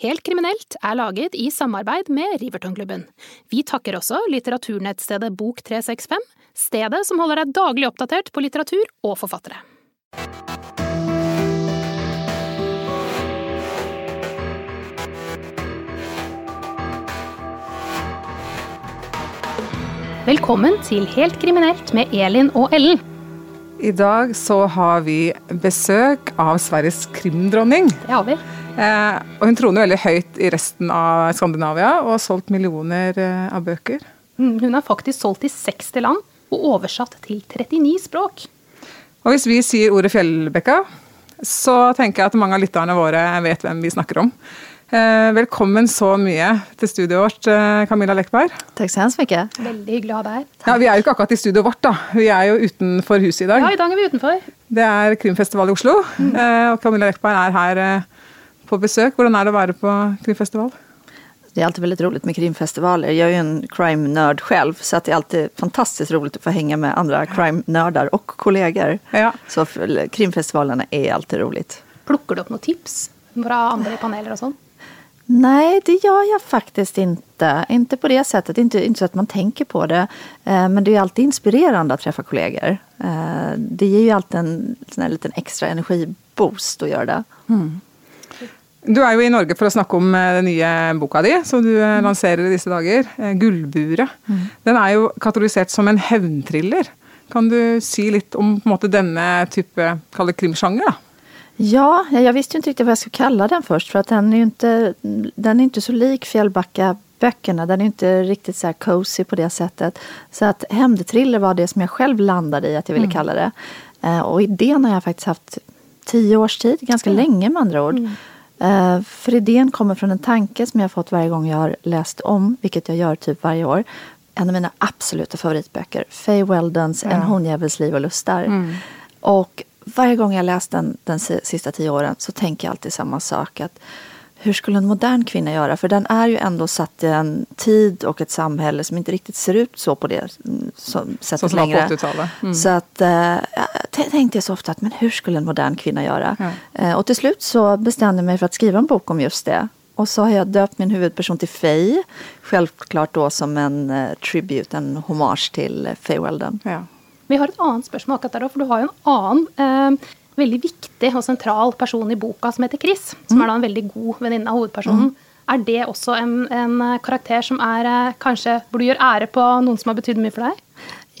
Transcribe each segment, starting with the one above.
Helt kriminelt er laget i samarbeid med Rivertonklubben. Vi takker også litteraturnettstedet Bok365, stedet som holder deg daglig oppdatert på litteratur og forfattere. Velkommen til Helt kriminelt med Elin og Ellen. I dag så har vi besøk av Sveriges krimdronning. Det har vi. Eh, og hun troner veldig høyt i resten av Skandinavia og har solgt millioner eh, av bøker. Mm, Hun har faktisk solgt i 60 land og oversatt til 39 språk. Og hvis vi sier ordet Fjellbekka, så tenker jeg at mange av lytterne våre vet hvem vi snakker om. Eh, velkommen så mye til studioet vårt, Camilla Lekberg. Tack så hemskt mycket. Veldig hyggelig å ha deg her. Ja, vi er jo ikke akkurat i studioet vårt, da. Vi er jo utenfor huset i dag. Ja, i dag er vi utenfor. Det er krimfestival i Oslo, eh, og Camilla Lekberg er her eh, på besøk. Hvordan er det å være på krimfestival? Det är alltid väldigt roligt med krimfestivaler. Jag är ju en crime-nörd själv så att det är alltid fantastiskt roligt att få hänga med andra crime-nördar och kollegor. Ja. Så krimfestivalerna är alltid roligt. Plukker du opp noen tips fra andre paneler og sånn? Nej, det gör jag faktiskt inte. Inte på det sättet. Inte, inte så att man tänker på det. Eh, men det är ju alltid inspirerande att träffa kollegor. Eh, det ger ju alltid en sån här liten extra energiboost att göra det. Du er jo i Norge for å snakke om eh, den nye boka di, som du eh, lanserer i disse dager. eh, 'Gullburet'. Den er jo kategorisert som en hevnthriller. Kan du si litt om på en måte, denne type krimsjanger? da? Ja, jag visste inte riktigt vad jag skulle kalla den först. För att den är ju inte, den är inte så lik Fjällbacka-böckerna. Den är inte riktigt så här cozy på det sättet. Så att hämndthriller var det som jag själv landade i att jag ville kalla det. Och idén har jag faktiskt haft tio års tid, ganska länge med andra ord. Eh, för idén kommer från en tanke som jag har fått varje gång jag har läst om, vilket jag gör typ varje år. En av mina absoluta favoritböcker, Faye Weldons En honjävels liv och lustar. Och varje gång jag läst den de sista tio åren så tänker jag alltid samma sak. Att hur skulle en modern kvinna göra? För den är ju ändå satt i en tid och ett samhälle som inte riktigt ser ut så på det mm, sättet som på längre. 80-talet. Mm. Så att, eh, jag tänkte jag så ofta att men hur skulle en modern kvinna göra? Ja. Eh, och till slut så bestämde jag mig för att skriva en bok om just det. Och så har jag döpt min huvudperson till Faye. Självklart då som en eh, tribute, en hommage till eh, Faye Weldon. Ja. Vi har et annet spørsmål akkurat der også, for du har jo en annen eh, veldig viktig og sentral person i boka som heter Chris, som er da en veldig god venninne av hovedpersonen. Er det også en, en karakter som er eh, kanskje Burde du gjøre ære på noen som har betydd mye for deg?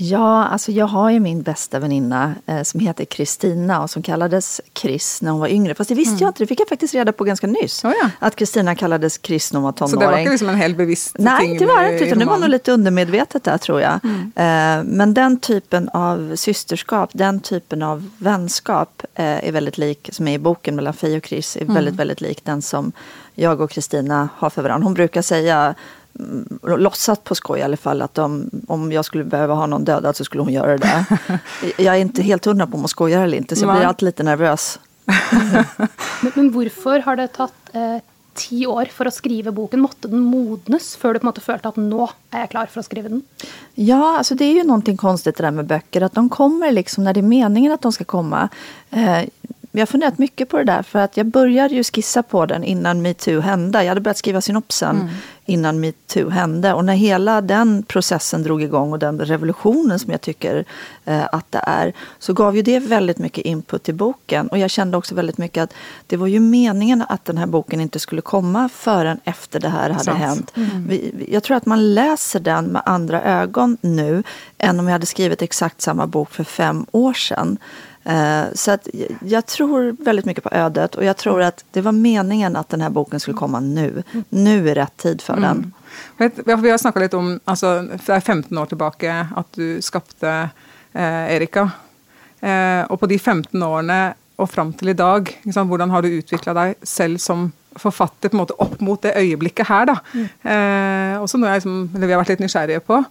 Ja, alltså jag har ju min bästa väninna eh, som heter Kristina och som kallades Chris när hon var yngre. Fast det visste jag inte, det fick jag faktiskt reda på ganska nyss. Oh ja. Att Kristina kallades Chris när hon var Så tonåring. det var ikke liksom en helt bevisst Nej, det var det inte. Utan det var nog lite undermedvetet där tror jag. Eh, Men den typen av systerskap, den typen av vänskap eh, är väldigt lik, som är i boken mellan Faye och Chris, är väldigt, väldigt lik den som jag och Kristina har för varandra. Hon brukar säga, mm, låtsas på skoj i alla fall, att om, om jag skulle behöva ha någon dödad så skulle hon göra det. jag är inte helt hundra på om hon skojar eller inte, så jag blir alltid lite nervös. Men, men hvorfor har det tatt eh, ti år for å skrive boken? Måtte den modnes før du på en måte følte at nå er jeg klar for å skrive den? Ja, alltså det är ju någonting konstigt det där med böcker. Att de kommer liksom när det är meningen att de ska komma. Eh, jag har funderat mycket på det där. För att jag började ju skissa på den innan metoo hände. Jag hade börjat skriva synopsen innan metoo hände. Och när hela den processen drog igång och den revolutionen som jag tycker eh, att det är. Så gav ju det väldigt mycket input till boken. Och jag kände också väldigt mycket att det var ju meningen att den här boken inte skulle komma förrän efter det här hade Sant. hänt. Vi- jag tror att man läser den med andra ögon nu än om jag hade skrivit exakt samma bok för fem år sedan. Eh, Så att jag- jag tror väldigt mycket på ödet och jag tror att det var meningen att den här boken skulle komma nu. Nu är rätt tid för den. For vi har snakka litt om altså, Det er 15 år tilbake at du skapte eh, Erika. Eh, og på de 15 årene og fram til i dag, ikke sant, hvordan har du utvikla deg selv som forfatter på måte opp mot det øyeblikket her? da? Eh, også noe jeg, liksom, eller vi har vært litt nysgjerrige på.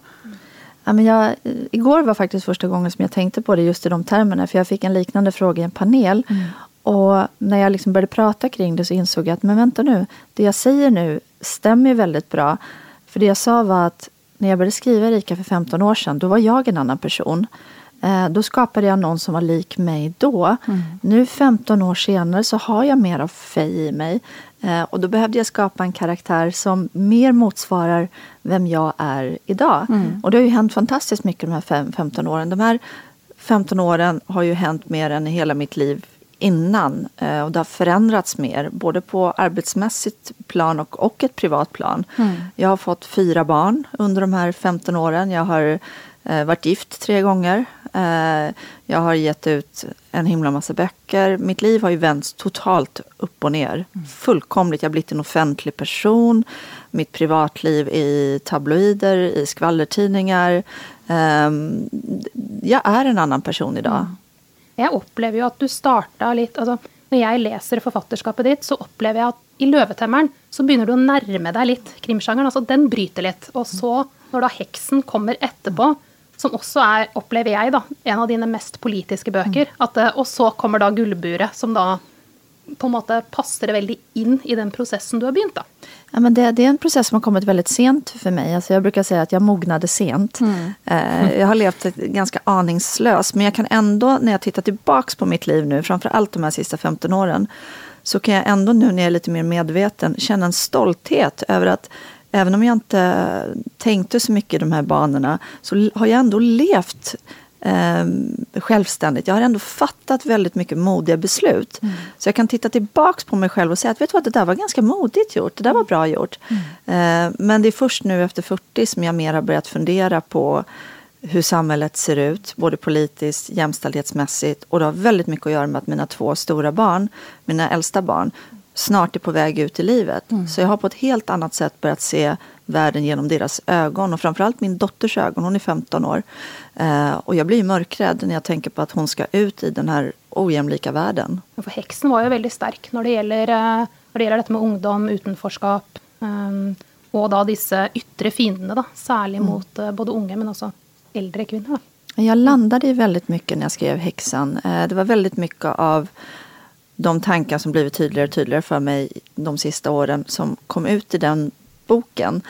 Ja, men jag, igår var faktiskt första gången som jag tänkte på det just i de termerna. För jag fick en liknande fråga i en panel. Och när jag liksom började prata kring det så insåg jag att men vänta nu, det jag säger nu stämmer ju väldigt bra. För det jag sa var att när jag började skriva Erika för 15 år sedan, då var jag en annan person. Eh, Då skapade jag någon som var lik mig då. Nu 15 år senare så har jag mer av Faye i mig. Eh, och då behövde jag skapa en karaktär som mer motsvarar vem jag är idag. Mm. Och det har ju hänt fantastiskt mycket de här fem, 15 åren. De här 15 åren har ju hänt mer än hela mitt liv innan. Eh, och det har förändrats mer, både på arbetsmässigt plan och, och ett privat plan. Mm. Jag har fått fyra barn under de här 15 åren. Jag har eh, varit gift tre gånger. Eh, jag har gett ut en himla massa böcker. Mitt liv har ju vänts totalt upp och ner. Mm. Fullkomligt. Jag har blivit en offentlig person. Mitt privatliv i tabloider, i skvallertidningar. Eh, jag är en annan person idag. Mm. Jag upplever ju att du starta lite, alltså, när jag läser författarskapet ditt så upplever jag att i Løvetemmeren så börjar du närma dig lite krimgenren, alltså den bryter lite. Och så när då häxen kommer efterpå, som också är, upplever jag då, en av dina mest politiska böcker, att, eh, och så kommer då Gullburet som då på en måte passer det väldigt in i den processen du har börjat. Då. Ja, men det, det, är en process som har kommit väldigt sent för mig. Alltså jag brukar säga att jag mognade sent. Mm. Eh, jag har levt ganska aningslöst, men jag kan ändå när jag tittar tillbaks på mitt liv nu, framför allt de här sista 15 åren, så kan jag ändå nu när jag är lite mer medveten känna en stolthet över att även om jag inte tänkte så mycket i de här banorna så har jag ändå levt eh, självständigt. Jag har ändå fattat väldigt mycket modiga beslut. Mm. Så jag kan titta tillbaks på mig själv och säga att vet du vad, det där var ganska modigt gjort. Det där var bra gjort. Mm. Eh, men det är först nu efter 40 som jag mer har börjat fundera på hur samhället ser ut, både politiskt, jämställdhetsmässigt och det har väldigt mycket att göra med att mina två stora barn, mina äldsta barn, snart är på väg ut i livet. Mm. Så jag har på ett helt annat sätt börjat se världen genom deras ögon och framförallt min dotters ögon. Hon är 15 år. Eh, och jag blir mörkrädd när jag tänker på att hon ska ut i den här ojämlika världen. För häxen var ju väldigt stark när det gäller, eh, när det gäller detta med ungdom, utanförskap um, och då dessa yttre fienderna, särskilt mm. mot uh, både unga men också äldre kvinnor. Jag landade i väldigt mycket när jag skrev Häxan. Eh, det var väldigt mycket av de tankar som blivit tydligare och tydligare för mig de sista åren som kom ut i den boken.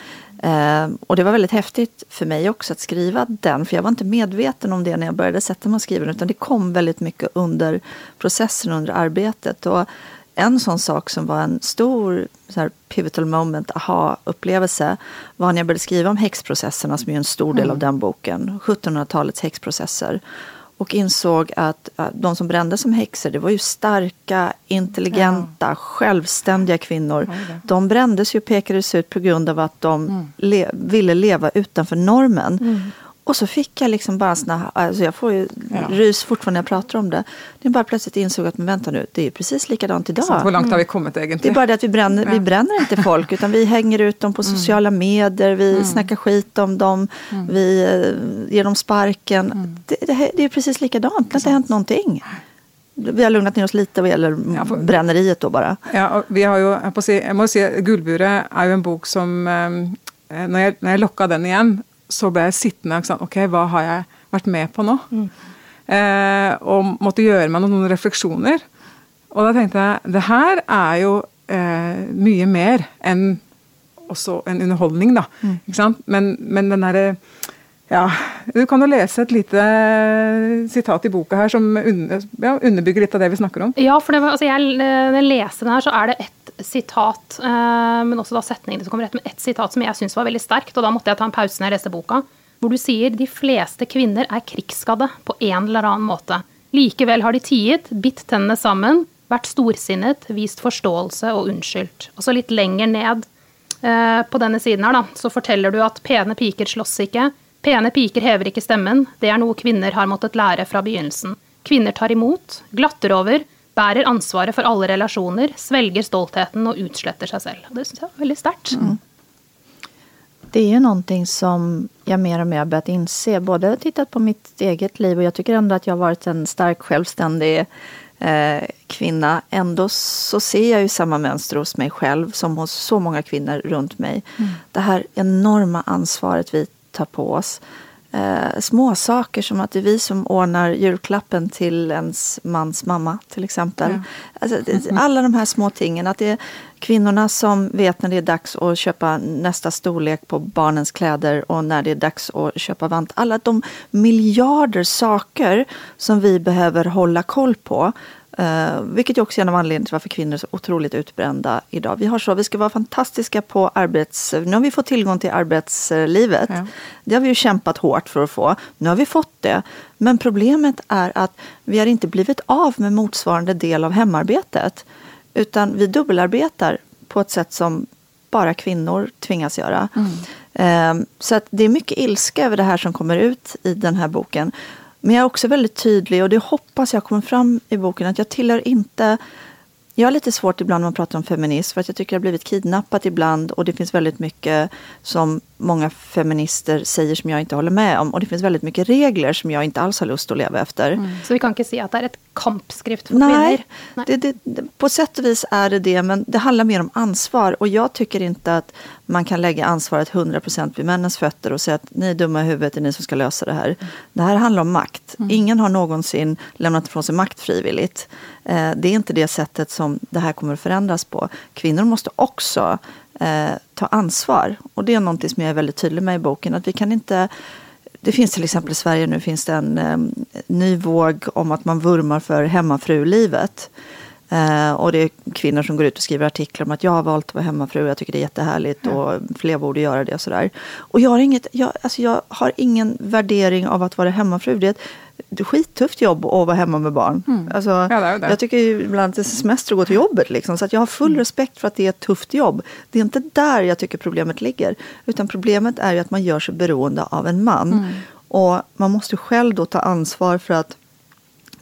Eh, och det var väldigt häftigt för mig också att skriva den, för jag var inte medveten om det när jag började sätta mig och skriva den, utan det kom väldigt mycket under processen, under arbetet. Och en sån sak som var en stor så här, pivotal moment, aha-upplevelse, var när jag började skriva om häxprocesserna, som är en stor del mm. av den boken, 1700-talets häxprocesser och insåg att de som brändes som häxor, det var ju starka, intelligenta, ja. självständiga kvinnor. De brändes ju och pekades ut på grund av att de mm. le ville leva utanför normen. Mm. Och så fick jag liksom bara såna, alltså jag får ju ja. rys fortfarande när jag pratar om det. Det är bara plötsligt insåg att, men vänta nu, det är precis likadant idag. Så hur långt har vi kommit egentligen? Det är bara det att vi bränner, ja. vi bränner inte folk, utan vi hänger ut dem på mm. sociala medier, vi mm. snackar skit om dem, mm. vi uh, ger dem sparken. Mm. Det, det, det, är precis likadant, det har inte hänt någonting. Vi har lugnat ner oss lite vad gäller ja, för, bränneriet då bara. Ja, vi har ju, jag, måste säga, Guldburet är ju en bok som, um, när, jag, när jag lockade den igen, så ble jeg sittende sånn, Ok, hva har jeg vært med på nå? Mm. Eh, og måtte gjøre meg noen refleksjoner. Og da tenkte jeg det her er jo eh, mye mer enn også en underholdning, da. Mm. Ikke sant? Men, men den derre ja, Du kan jo lese et lite sitat i boka her som under, ja, underbygger litt av det vi snakker om. Ja, for det, altså jeg, når jeg leser den her, så er det ett sitat, eh, men også da setningene som kommer med ett sitat som jeg syns var veldig sterkt, og da måtte jeg ta en pause når jeg leste boka, hvor du sier de fleste kvinner er krigsskadde på en eller annen måte. Likevel har de tiet, bitt tennene sammen, vært storsinnet, vist forståelse og unnskyldt. Og så litt lenger ned eh, på denne siden her, da, så forteller du at pene piker slåss ikke. Pene piker hever ikke stemmen, det er noe kvinner har måttet lære fra begynnelsen. Kvinner tar imot, glatter over, bärer ansvaret för alla relationer, sväljer stoltheten och utslätter sig själv. Det syns jag är väldigt starkt. Mm. Det är ju någonting som jag mer och mer har börjat inse. Både tittat på mitt eget liv och jag tycker ändå att jag har varit en stark självständig eh, kvinna. Ändå så ser jag ju samma mönster hos mig själv som hos så många kvinnor runt mig. Mm. Det här enorma ansvaret vi tar på oss eh, små saker som att det är vi som ordnar julklappen till ens mans mamma till exempel. Ja. Alltså, alla de här små tingen. Att det är kvinnorna som vet när det är dags att köpa nästa storlek på barnens kläder och när det är dags att köpa vant. Alla de miljarder saker som vi behöver hålla koll på Uh, vilket är också en av anledningarna till varför kvinnor är så otroligt utbrända idag. Vi har så, vi ska vara fantastiska på arbets... Nu har vi fått tillgång till arbetslivet. Ja. Det har vi ju kämpat hårt för att få. Nu har vi fått det. Men problemet är att vi har inte blivit av med motsvarande del av hemarbetet. Utan vi dubbelarbetar på ett sätt som bara kvinnor tvingas göra. Mm. Uh, så det är mycket ilska över det här som kommer ut i den här boken. Men jag är också väldigt tydlig och det hoppas jag kommer fram i boken att jag tillhör inte jag har lite svårt ibland när man pratar om feminism för att jag tycker det har blivit kidnappat ibland och det finns väldigt mycket som många feminister säger som jag inte håller med om och det finns väldigt mycket regler som jag inte alls har lust att leva efter. Mm. Så vi kan inte säga att det är ett kampskrift för Nej, kvinnor? Nej, det, det, på sätt och vis är det det men det handlar mer om ansvar och jag tycker inte att man kan lägga ansvaret 100% vid männens fötter och säga att ni är dumma i huvudet, det är ni som ska lösa det här. Mm. Det här handlar om makt. Mm. Ingen har någonsin lämnat ifrån sig makt frivilligt. Eh, det är inte det sättet som det här kommer att förändras på. Kvinnor måste också eh, ta ansvar. Och det är någonting som jag är väldigt tydlig med i boken. Att vi kan inte det finns till exempel i Sverige nu finns det en eh, ny våg om att man vurmar för hemmafrulivet. Eh, och det är kvinnor som går ut och skriver artiklar om att jag har valt att vara hemmafru, jag tycker det är jättehärligt mm. och fler borde göra det och sådär. Och jag har, inget, jag, alltså jag har ingen värdering av att vara hemmafru. Det är ett skittufft jobb att vara hemma med barn. Mm. Alltså, ja, det det. Jag tycker ibland att det är semester att gå till jobbet. Liksom, så att jag har full mm. respekt för att det är ett tufft jobb. Det är inte där jag tycker problemet ligger. Utan problemet är ju att man gör sig beroende av en man. Mm. Och man måste själv då ta ansvar för att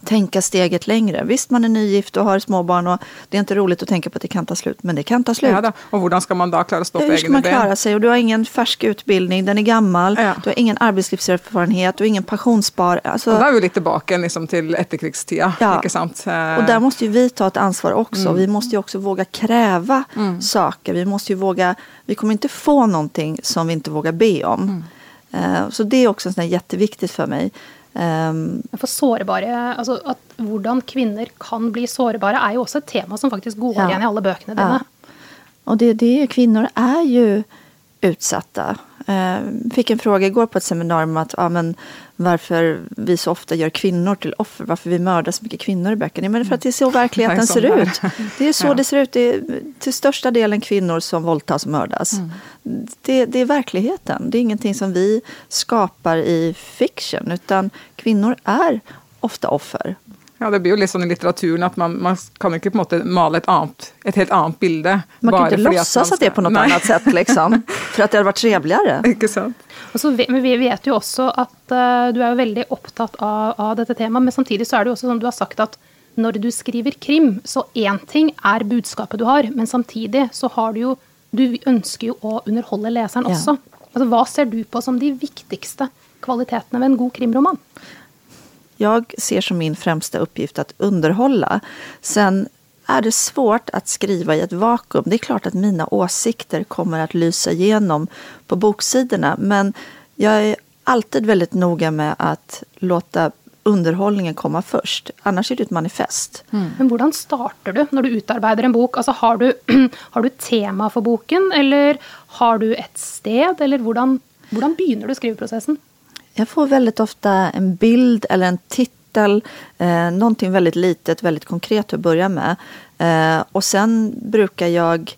tänka steget längre. Visst, man är nygift och har småbarn och det är inte roligt att tänka på att det kan ta slut, men det kan ta slut. Ja, och hur ska man då klara stå på Hur ska man klara sig? Och du har ingen färsk utbildning, den är gammal, ja. du har ingen arbetslivserfarenhet, du har ingen pensionsspar. Alltså, och där är vi lite tillbaka liksom, till efterkrigstida. Ja. sant? Och där måste ju vi ta ett ansvar också. Mm. Vi måste ju också våga kräva mm. saker. Vi måste ju våga, vi kommer inte få någonting som vi inte vågar be om. Mm. Uh, så det är också sånt jätteviktigt för mig. Um, for sårbare, altså at Hvordan kvinner kan bli sårbare, är ju också ett tema som faktiskt går ja. igen i alla böckerna dina. Ja. Och det, det, kvinnor är ju utsatta. Eh, fick en fråga igår på ett seminarium att ja, men varför vi så ofta gör kvinnor till offer, varför vi mördar så mycket kvinnor i böckerna. Men för att det är så verkligheten ser ut. Det är så ja. det ser ut. Det är till största delen kvinnor som våldtas och mördas. Mm. Det, det, är verkligheten. Det är ingenting som vi skapar i fiction, utan kvinnor är ofta offer. Ja, det blir ju liksom i litteraturen att man, man kan inte på något sätt måla ett, helt annat bild. Man kan inte låtsas att det är på något Nej. annat sätt, liksom, för att det hade varit trevligare. Inte sant? Så, men vi vet ju också att uh, du är väldigt upptatt av, av detta tema, men samtidigt så är det också som du har sagt att när du skriver krim, så en ting är budskapet du har, men samtidigt så har du ju, du önskar ju att underhålla läsaren ja. också. Alltså, vad ser du på som de viktigaste kvaliteterna med en god krimroman? Jag ser som min främsta uppgift att underhålla. Sen är det svårt att skriva i ett vakuum. Det är klart att mina åsikter kommer att lysa igenom på boksidorna men jag är alltid väldigt noga med att låta underhållningen komma först. Annars är det ett manifest. Mm. Men hur startar du när du utarbetar en bok? Alltså, har, du, har du tema för boken eller har du ett sted? Eller hur börjar du skrivprocessen? Jag får väldigt ofta en bild eller en titel, eh, någonting väldigt litet, väldigt konkret att börja med. Eh, och sen brukar jag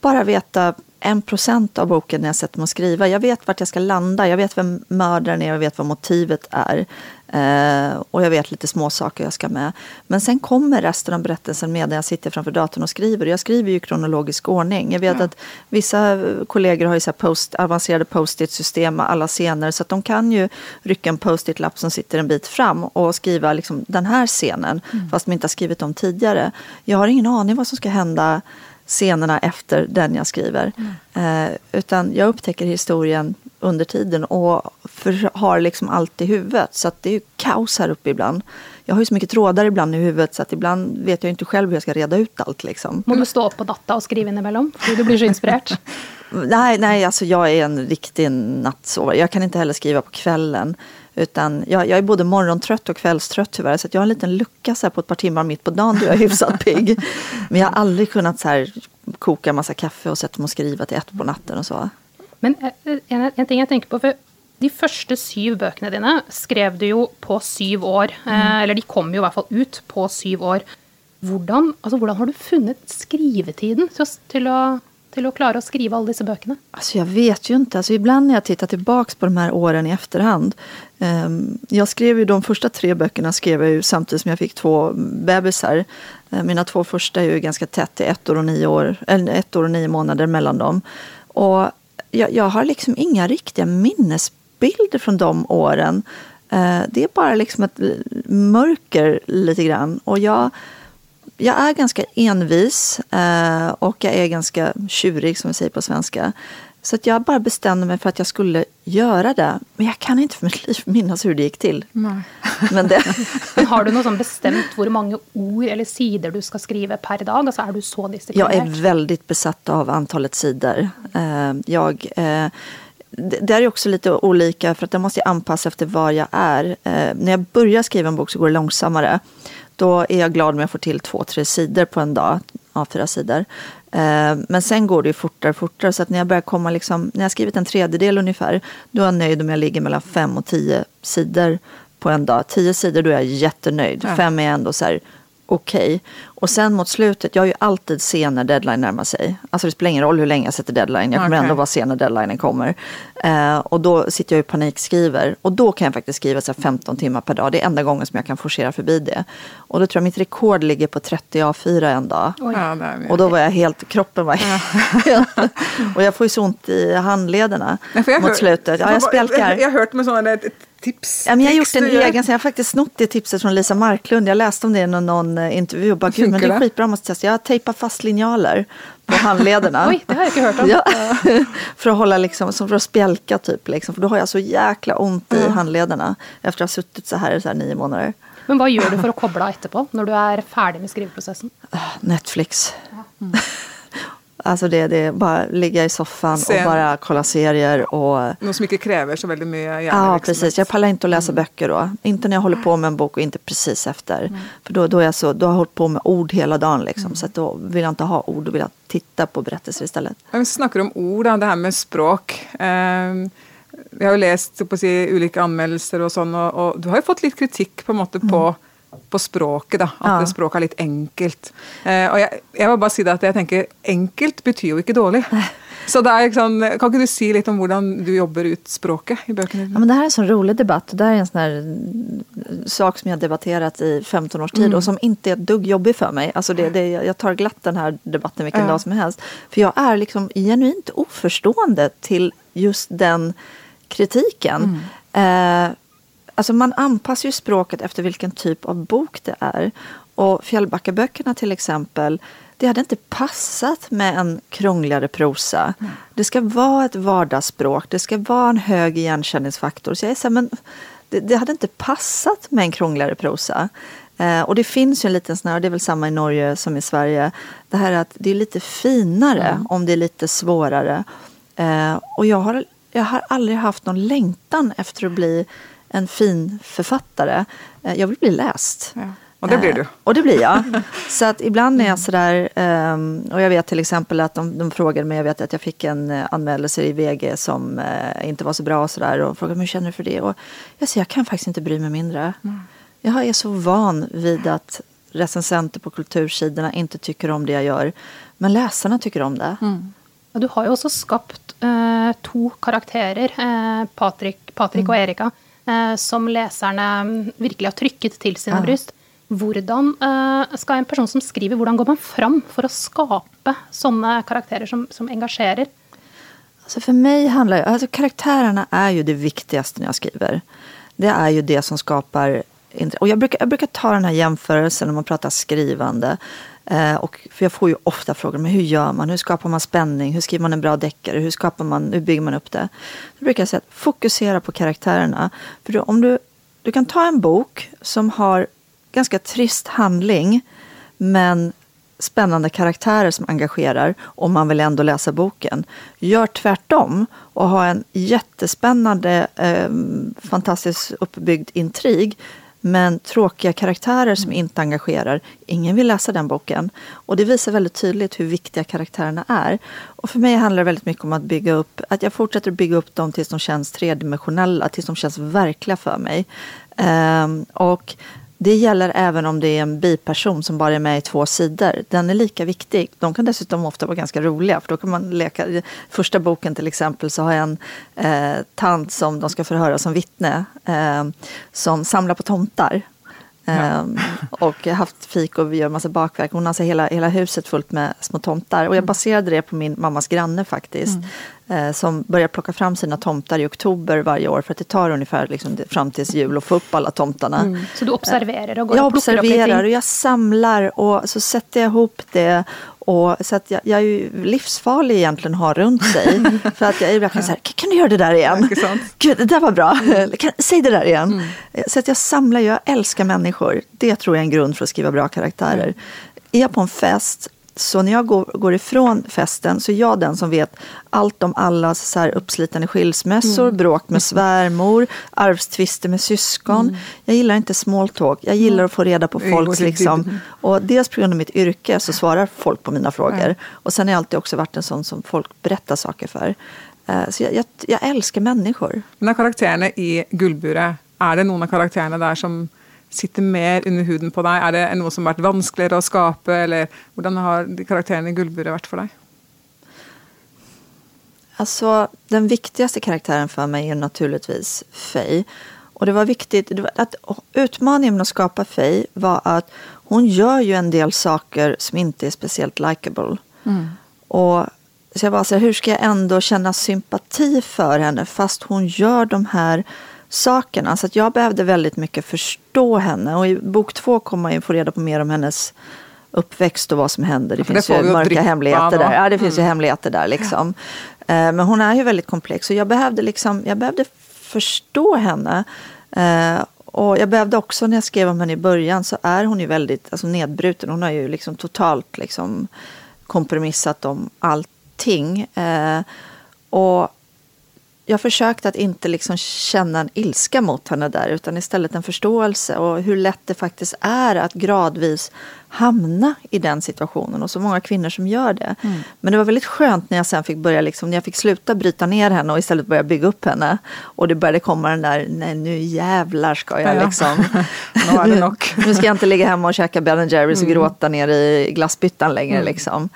bara veta en procent av boken när jag sätter mig och skriva. Jag vet vart jag ska landa, jag vet vem mördaren är, jag vet vad motivet är. Eh, och jag vet lite små saker jag ska med. Men sen kommer resten av berättelsen med när jag sitter framför datorn och skriver. Jag skriver ju i kronologisk ordning. Jag vet ja. att vissa kollegor har ju så post, avancerade post-it-system med alla scener. Så att de kan ju rycka en post-it-lapp som sitter en bit fram och skriva liksom den här scenen. Mm. Fast de inte har skrivit dem tidigare. Jag har ingen aning vad som ska hända scenerna efter den jag skriver. Mm. Eh, utan jag upptäcker historien under tiden och för, har liksom allt i huvudet. Så att det är ju kaos här uppe ibland. Jag har ju så mycket trådar ibland i huvudet så att ibland vet jag inte själv hur jag ska reda ut allt. Liksom. Må du stå på data och skriva emellan? För du blir så inspirerad. nej, nej, alltså jag är en riktig nattsovare. Jag kan inte heller skriva på kvällen. Utan jag, jag är både morgontrött och kvällstrött tyvärr. Så jag har en liten lucka så på ett par timmar mitt på dagen då jag är hyfsat pigg. Men jag har aldrig kunnat så här, koka massa kaffe och sätta mig och skriva till ett på natten och så. Men eh, en, en ting jag tänker på, för De første syv bøkene dine skrev du jo på syv år. Eh, eller de kom jo i hvert fall ut på syv år. Hvordan, altså, hvordan har du funnet skrivetiden til, å- till å klare å skrive alle disse bøkene? Alltså jag vet ju inte. Alltså ibland när jag tittar tillbaks på de här åren i efterhand. ehm, jag skrev ju de första tre böckerna skrev jag ju samtidigt som jag fick två bebisar. Eh, mina två första är ju ganska tätt, det är ett år och nio, år, eller ett år och nio månader mellan dem. Och jag, jag har liksom inga riktiga minnesbilder från de åren. Eh, det är bara liksom ett mörker lite grann. Och jag jag är ganska envis eh, och jag är ganska tjurig som vi säger på svenska. Så att jag bara bestämde mig för att jag skulle göra det. Men jag kan inte för mitt liv minnas hur det gick till. Nej. Men det, har du noe sånn bestemt hvor mange ord eller sider du skal skrive per dag? Altså er du så disiplinert? jag är väldigt besatt av antalet sidor. Eh, jag, eh, det det är också lite olika för att jag måste anpassa efter var jag är. Eh, när jag börjar skriva en bok så går det långsammare. Då är jag glad om jag får till två, tre sidor på en dag. A4 sidor. Eh, men sen går det ju fortare och fortare. Så att när jag börjar komma liksom, när jag skrivit en tredjedel ungefär, då är jag nöjd om jag ligger mellan fem och tio sidor på en dag. Tio sidor, då är jag jättenöjd. Ja. Fem är ändå så här, okej. Och sen mot slutet, jag är ju alltid sen när deadline närmar sig. Alltså det spelar ingen roll hur länge jag sätter deadline, jag kommer Okej. ändå vara sen när deadlinen kommer. Eh, och då sitter jag i panikskriver. Och då kan jag faktiskt skriva så här 15 timmar per dag. Det är enda gången som jag kan forcera förbi det. Och då tror jag mitt rekord ligger på 30 A4 en dag. Oj. Ja, Och då var jag helt, kroppen var helt... och jag får ju så ont i handlederna mot hör- slutet. Ja, jag spjälkar. Jag har hört med sådana där tips. Ja, men jag har gjort en gör. egen, så jag har faktiskt snott det tipset från Lisa Marklund. Jag läste om det i någon, någon eh, intervju och bara, gud, men det är skitbra, jag måste testa. Jag har tejpat fast linjaler på handlederna. Oj, det har jag inte hört om. Ja, för att hålla liksom, som för att spjälka typ, liksom, för då har jag så jäkla ont i handlederna efter att ha suttit så här så här nio månader. Men hva gjør du for å koble av etterpå, når du er ferdig med skriveprosessen? Netflix. Alltså det, det är bara ligga i soffan Sen- och bara kolla serier och Något som inte kräver så väldigt mycket Ja, hjärnverksamhet. precis. Jag pallar inte att läsa böcker då. Inte när jag håller på med en bok och inte precis efter. För då, då, är jag så, då har jag hållit på med ord hela dagen. Liksom. Så att då vill jag inte ha ord, då vill jag titta på berättelser istället. Vi snackar om ord, det här med språk. Um, jag har läst på å si, olika anmeldelser och sånn, och, och du har ju fått lite kritik på, måte, på, på språket. Da, at Ja. språket er litt enkelt. Eh, og jeg, jeg vil bare si det at jeg tenker enkelt betyr jo ikke dårlig. Så det er sånn, Kan ikke du si litt om hvordan du jobber ut språket i bøkene Ja, men det här är en sån rolig debatt. Det här är en sån här mm, sak som jag har debatterat i 15 års tid och som inte är ett dugg jobbig för mig. Alltså det, det, jag tar glatt den här debatten vilken Ja. dag som helst. För jag är liksom genuint oförstående till just den kritiken. Eh, alltså man anpassar ju språket efter vilken typ av bok det är. Och Fjällbackaböckerna till exempel, det hade inte passat med en krångligare prosa. Det ska vara ett vardagsspråk, det ska vara en hög igenkänningsfaktor. Så jag är så här, men det, det hade inte passat med en krångligare prosa. Eh, och det finns ju en liten sån här, och det är väl samma i Norge som i Sverige, det här att det är lite finare om det är lite svårare. Eh, och jag har, jag har aldrig haft någon längtan efter att bli en fin författare. Eh, jag vill bli läst. Ja. Och det blir du. Eh, och det blir jag. Så att ibland är jag sådär, ehm, och jag vet till exempel att de, de frågade mig, jag vet att jag fick en eh, anmälelse i VG som eh, inte var så bra och sådär och frågade mig hur känner du för det? Och jag säger, jag kan faktiskt inte bry mig mindre. Jag är så van vid att recensenter på kultursidorna inte tycker om det jag gör. Men läsarna tycker om det. Og du har jo også skapt eh, to karakterer, eh, Patrick, Patrick og Erika, eh, som leserne mm, virkelig har trykket til sine Ja. bryst. Hvordan eh, skal en person som skriver, hvordan går man fram for å skape sånne karakterer som, som engasjerer? Alltså för mig handlar alltså karaktärerna är ju det viktigaste när jag skriver. Det är ju det som skapar och jag brukar, jag brukar ta den här jämförelsen när man pratar skrivande. Eh, och, för jag får ju ofta frågor, men hur gör man? Hur skapar man spänning? Hur skriver man en bra deckare? Hur, skapar man, hur bygger man upp det? Då brukar jag säga att fokusera på karaktärerna. För då, om du, du kan ta en bok som har ganska trist handling, men spännande karaktärer som engagerar och man vill ändå läsa boken. Gör tvärtom och ha en jättespännande, eh, fantastiskt uppbyggd intrig men tråkiga karaktärer som inte engagerar, ingen vill läsa den boken. Och det visar väldigt tydligt hur viktiga karaktärerna är. Och för mig handlar det väldigt mycket om att bygga upp, att jag fortsätter bygga upp dem tills de känns tredimensionella, tills de känns verkliga för mig. Um, och det gäller även om det är en biperson som bara är med i två sidor. Den är lika viktig. De kan dessutom ofta vara ganska roliga. För då kan man leka. I första boken till exempel så har jag en eh, tant som de ska förhöra som vittne. Eh, som samlar på tomtar. Um, och haft fik och vi gör massa bakverk. Hon har alltså hela, hela huset fullt med små tomtar. Och jag mm. baserade det på min mammas granne faktiskt. Mm. Uh, som börjar plocka fram sina tomtar i oktober varje år. För att det tar ungefär liksom, fram tills jul att få upp alla tomtarna. Mm. Så du observerar och går jag och observerar och jag samlar och så sätter jag ihop det. Och, så att jag, jag är ju livsfarlig egentligen att ha runt sig. för att jag verkligen så här, kan du göra det där igen? Gud, det där var bra. Mm. Kan, säg det där igen. Mm. Så att jag samlar, jag älskar människor. Det tror jag är en grund för att skriva bra karaktärer. Mm. Är jag på en fest så när jag går, går ifrån festen så är jag den som vet allt om alla så här uppslitande skilsmässor, mm. bråk med svärmor, arvstvister med syskon. Mm. Jag gillar inte small talk. Jag gillar att få reda på folks liksom. Och dels på grund av mitt yrke så svarar folk på mina frågor. Mm. Och sen har jag alltid också varit en sån som folk berättar saker för. Eh, så jag, jag, jag älskar människor. Men karaktärerna i Guldbure, är det någon av karaktärerna där som sitter mer under huden på dig? Är det något som varit vanskeligare att skapa? Eller hur har karaktärerna i Guldbure varit för dig? Alltså, den viktigaste karaktären för mig är naturligtvis Faye. Och det var viktigt, att utmaningen med att skapa Faye var att hon gör ju en del saker som inte är speciellt likable. Mm. Och så jag var så här, hur ska jag ändå känna sympati för henne fast hon gör de här sakerna. Så att jag behövde väldigt mycket förstå henne. Och i bok två kommer man ju få reda på mer om hennes uppväxt och vad som händer. Det finns det ju mörka hemligheter där. Ja, det finns mm. ju hemligheter där liksom. Ja. Eh, men hon är ju väldigt komplex och jag behövde, liksom, jag behövde förstå henne. Eh, och jag behövde också, när jag skrev om henne i början, så är hon ju väldigt alltså, nedbruten. Hon har ju liksom totalt liksom, kompromissat om allting. Eh, och jag försökte att inte liksom känna en ilska mot henne där utan istället en förståelse och hur lätt det faktiskt är att gradvis hamna i den situationen och så många kvinnor som gör det. Mm. Men det var väldigt skönt när jag sen fick börja, liksom, när jag fick sluta bryta ner henne och istället börja bygga upp henne. Och det började komma den där, nej nu jävlar ska jag liksom. nu, nu ska jag inte ligga hemma och käka Ben Jerrys och mm. gråta ner i glassbyttan längre mm. liksom.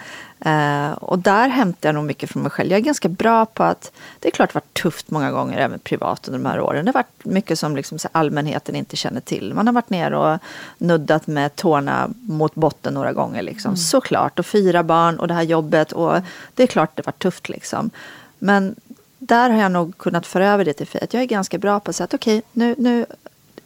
Uh, och där hämtar jag nog mycket från mig själv. Jag är ganska bra på att, det är klart det har varit tufft många gånger även privat under de här åren. Det har varit mycket som liksom, allmänheten inte känner till. Man har varit ner och nuddat med tårna mot botten några gånger. Liksom. Mm. Såklart, och fyra barn och det här jobbet. Och det är klart det var tufft liksom. Men där har jag nog kunnat föra över det till Fiat. Jag är ganska bra på att säga att okej, okay, nu, nu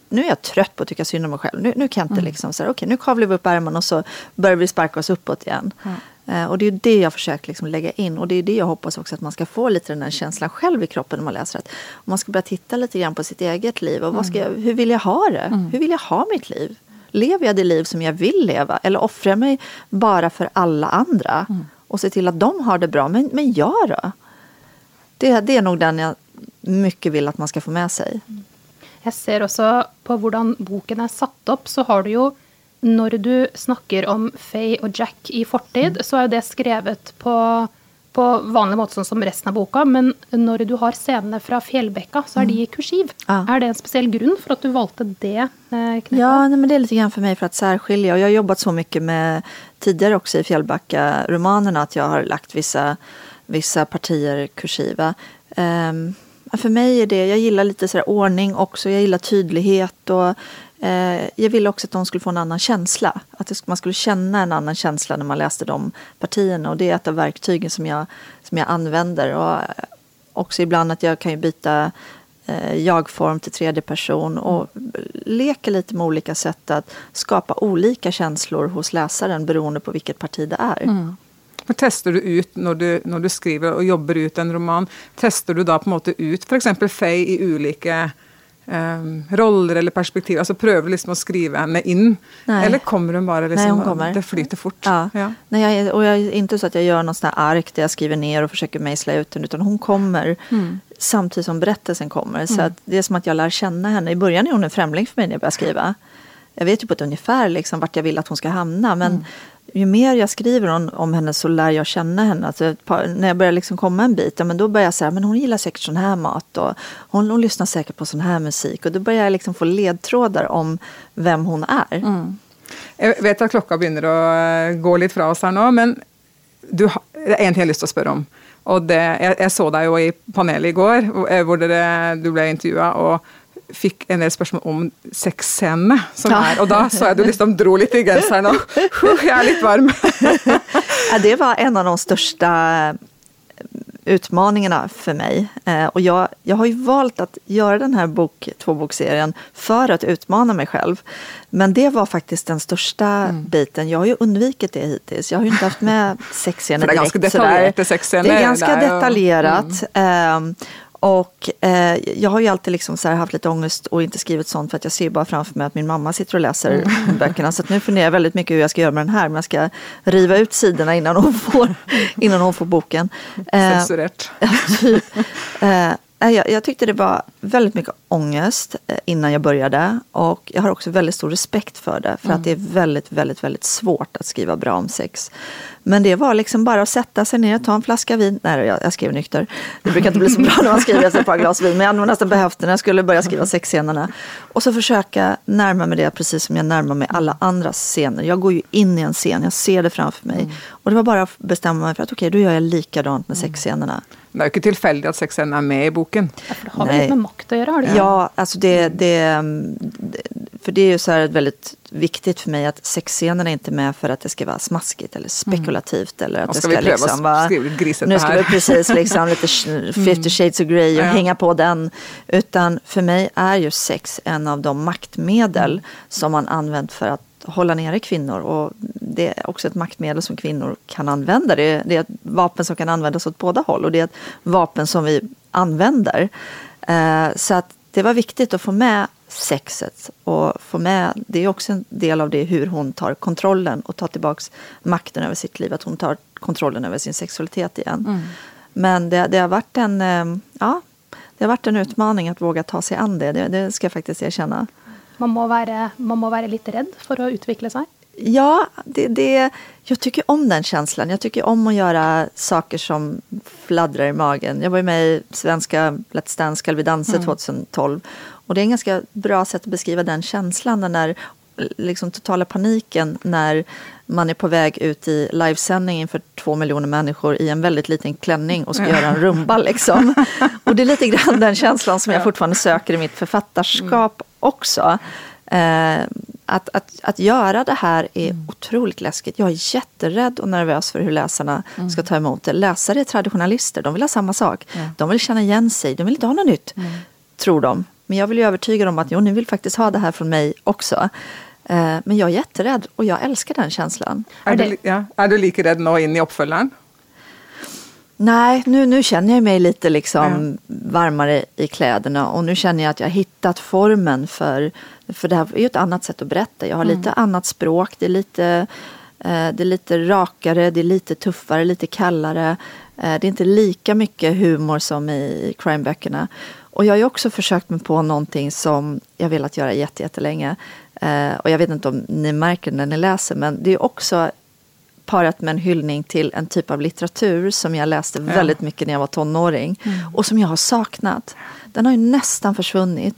nu är jag trött på att tycka synd om mig själv. Nu, nu kan jag inte mm. liksom säga, okej okay, nu kavlar vi upp ärmarna och så börjar vi sparka oss uppåt igen. Mm. Och det är det jag försöker liksom lägga in och det är det jag hoppas också att man ska få lite den här känslan själv i kroppen när man läser att man ska börja titta lite grann på sitt eget liv och vad ska jag, hur vill jag ha det? Mm. Hur vill jag ha mitt liv? Lever jag det liv som jag vill leva eller offrar jag mig bara för alla andra mm. och se till att de har det bra? Men, men jag då? Det, det är nog den jag mycket vill att man ska få med sig. Jag ser också på hur boken är satt upp så har du ju när du snackar om Faye och Jack i fortid, mm. så är det skrivet på, på vanlig måte som resten av boken. Men när du har scenerna från Fjällbäcka så är de i kursiv. Ja. Är det en speciell grund för att du valde det eh, knäppet? Ja, nej, men det är lite grann för mig för att särskilja. Och jag har jobbat så mycket med tidigare också i Fjällbacka-romanerna att jag har lagt vissa, vissa partier kursiva. Um, för mig är det, jag gillar lite så ordning också, jag gillar tydlighet och Eh, jag ville också att de skulle få en annan känsla. Att man skulle känna en annan känsla när man läste de partierna. Och det är ett av verktygen som jag, som jag använder. Och eh, också ibland att jag kan ju byta eh, jag-form till tredje person och leka lite med olika sätt att skapa olika känslor hos läsaren beroende på vilket parti det är. Mm. Men testar du ut när du, när du skriver och jobbar ut en roman, testar du då på något ut för exempel Faye i olika um, roller eller perspektiv. Alltså pröva liksom att skriva henne in. Nej. Eller kommer hon bara liksom, Nej, hon kommer. det flyter fort? Ja. ja. Nej, jag, och jag inte så att jag gör något sånt här ark där jag skriver ner och försöker mejsla ut den. Utan hon kommer mm. samtidigt som berättelsen kommer. Så att det är som att jag lär känna henne. I början är hon en främling för mig när jag börjar skriva. Jag vet ju på ett ungefär liksom vart jag vill att hon ska hamna. Men ju mer jag skriver om, om henne så lär jag känna henne. Alltså par, när jag börjar liksom komma en bit, ja, men då börjar jag säga men hon gillar säkert sån här mat och hon, hon lyssnar säkert på sån här musik. Och då börjar jag liksom få ledtrådar om vem hon är. Mm. Jag vet att klockan börjar eh, gå lite från oss här nu, men du, har- det är en jag jeg har lust att fråga om. Och det, jag, jag såg dig i panelen igår, eh, där du blev intervjuad. Och fikk en del spørsmål om sexscenene som Ja. er. Og da så jeg du liksom dro litt i genseren og Jeg er litt varm. Ja, det var en av de största utmaningarna för mig. Eh, och jag, jag har ju valt att göra den här bok, tvåbokserien för att utmana mig själv. Men det var faktiskt den största biten. Jag har ju undvikit det hittills. Jag har ju inte haft med sexscener För det är ganska direkt detaljerat, Det är ganska detaljerat. Ehm, och eh, jag har ju alltid liksom så haft lite ångest och inte skrivit sånt för att jag ser bara framför mig att min mamma sitter och läser böckerna. Så nu funderar jag väldigt mycket hur jag ska göra med den här. Men jag ska riva ut sidorna innan hon får, innan hon får boken. Eh, Sensurert. Ja, typ. Eh, jag, jag tyckte det var väldigt mycket ångest eh, innan jag började. Och jag har också väldigt stor respekt för det. För att det är väldigt, väldigt, väldigt svårt att skriva bra om sex. Men det var liksom bara att sätta sig ner, ta en flaska vin. Nej, jag, jag skrev nykter. Det brukar inte bli så bra när man skriver efter ett par glas vin. Men jag hade nästan behövt det när jag skulle börja skriva sexscenerna. Och så försöka närma mig det precis som jag närmar mig alla andra scener. Jag går ju in i en scen, jag ser det framför mig. Och det var bara att bestämma mig för att okej, då gör jag likadant med sexscenerna. Det er jo ikke tilfeldig at sexscenen er med i boken. Ja, for det har vel Nej. litt med makt gjøre? har det? Ja, alltså det, det, det, för det är ju så här väldigt viktigt för mig att sexscenerna är inte med för att det ska vara smaskigt eller spekulativt. Eller att Och det ska ska vi liksom vara, nu ska vi precis liksom lite sh- 50 shades of grey och Ja. hänga på den. Utan för mig är ju sex en av de maktmedel som man använt för att hålla nere kvinnor. Och det är också ett maktmedel som kvinnor kan använda. Det är, det är ett vapen som kan användas åt båda håll och det är ett vapen som vi använder. Eh, så att det var viktigt att få med sexet och få med, det är också en del av det hur hon tar kontrollen och tar tillbaks makten över sitt liv, att hon tar kontrollen över sin sexualitet igen. Men det, det har varit en, eh, ja, det har varit en utmaning att våga ta sig an det, det, det ska jag faktiskt erkänna. Man må, være, man må være litt redd for å utvikle seg. Ja, det, det, jag tycker om den känslan. Jag tycker om att göra saker som fladdrar i magen. Jag var ju med i svenska Let's Dance Ska vi dansa 2012. Och det är en ganska bra sätt att beskriva den känslan. Den där liksom, totala paniken när man är på väg ut i livesändning inför två miljoner människor i en väldigt liten klänning och ska göra en rumba. Liksom. Och det är lite grann den känslan som jag fortfarande söker i mitt författarskap också. Eh, att, att, att göra det här är otroligt läskigt. Jag är jätterädd och nervös för hur läsarna ska ta emot det. Läsare är traditionalister, de vill ha samma sak. De vill känna igen sig, de vill inte ha något nytt, tror de. Men jag vill ju övertyga dem att jo, ni vill faktiskt ha det här från mig också. Eh, men jag är jätterädd och jag älskar den känslan. Er du, ja, er du like redd nå inn i oppfølgeren? Nej, nu, nu känner jag mig lite liksom varmare i kläderna och nu känner jag att jag har hittat formen för, för det här är ju ett annat sätt att berätta. Jag har lite annat språk, det är lite, eh, det är lite rakare, det är lite tuffare, lite kallare. Eh, det är inte lika mycket humor som i crimeböckerna. Och jag har ju också försökt mig på någonting som jag velat göra jätte- jättelänge. Eh, och jag vet inte om ni märker när ni läser, men det är också parat med en hyllning till en typ av litteratur som jag läste väldigt mycket när jag var tonåring och som jag har saknat. Den har ju nästan försvunnit.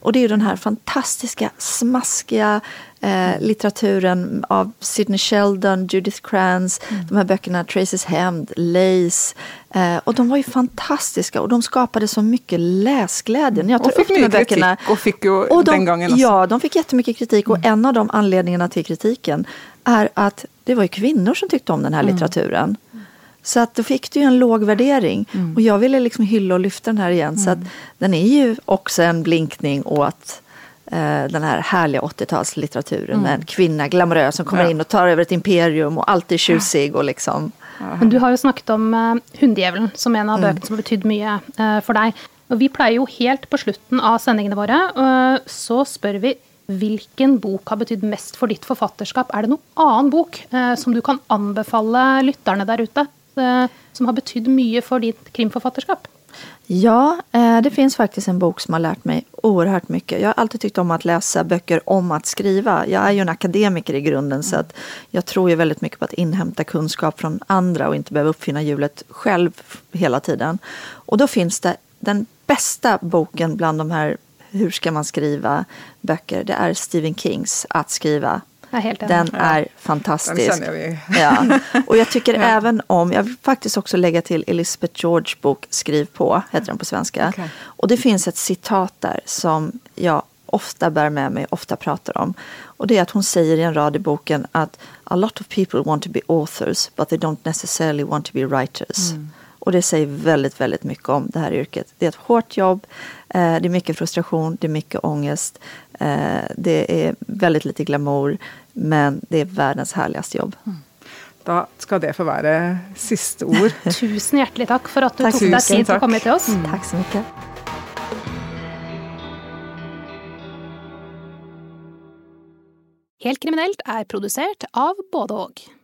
Och det är ju den här fantastiska, smaskiga eh, litteraturen av Sidney Sheldon, Judith Krantz, de här böckerna Traces Hämnd, Lace. Eh, och de var ju fantastiska och de skapade så mycket läsglädje. När jag tar Och fick upp de här böckerna, och fick jo och de, den gangen også. Ja, de fick jättemycket kritik och en av de anledningarna till kritiken är att det var ju kvinnor som tyckte om den här litteraturen. Så att då fick du ju en låg värdering. Och jag ville liksom hylla och lyfta den här igen. Så att den är ju också en blinkning åt eh, den här härliga 80-talslitteraturen med en kvinna, glamorös, som kommer Ja. in och tar över ett imperium och alltid tjusig och liksom... Men du har jo snakket om uh, Hunddjevelen som en av bøkene som har betydd mye eh, for deg. Og vi pleier jo helt på slutten av sendingene våre, eh, så spør vi hvilken bok har betydd mest for ditt forfatterskap? Er det noen annen bok eh, som du kan anbefale lytterne der ute, eh, Eh, som har betytt mycket för ditt krimförfattarskap? Ja, eh, det finns faktiskt en bok som har lärt mig oerhört mycket. Jag har alltid tyckt om att läsa böcker om att skriva. Jag är ju en akademiker i grunden så att jag tror ju väldigt mycket på att inhämta kunskap från andra och inte behöva uppfinna hjulet själv hela tiden. Och då finns det den bästa boken bland de här hur ska man skriva böcker, det är Stephen Kings Att skriva. Den är fantastisk. Den ja. Och jag tycker ja. även om, jag vill faktiskt också lägga till Elizabeth George bok Skriv på, heter den på svenska. Okay. Och det finns ett citat där som jag ofta bär med mig, ofta pratar om. Och det är att hon säger i en rad i boken att a lot of people want to be authors but they don't necessarily want to be writers. Mm. Och det säger väldigt, väldigt mycket om det här yrket. Det är ett hårt jobb, eh, det är mycket frustration, det är mycket ångest. Eh, det är väldigt lite glamour, men det är världens härligaste jobb. Mm. Då ska det få vara sista ord. Tusen hjärtligt tack för att du tack. tog dig tid att komma till oss. Mm. Tack så mycket. Helt kriminellt är producerat av både och.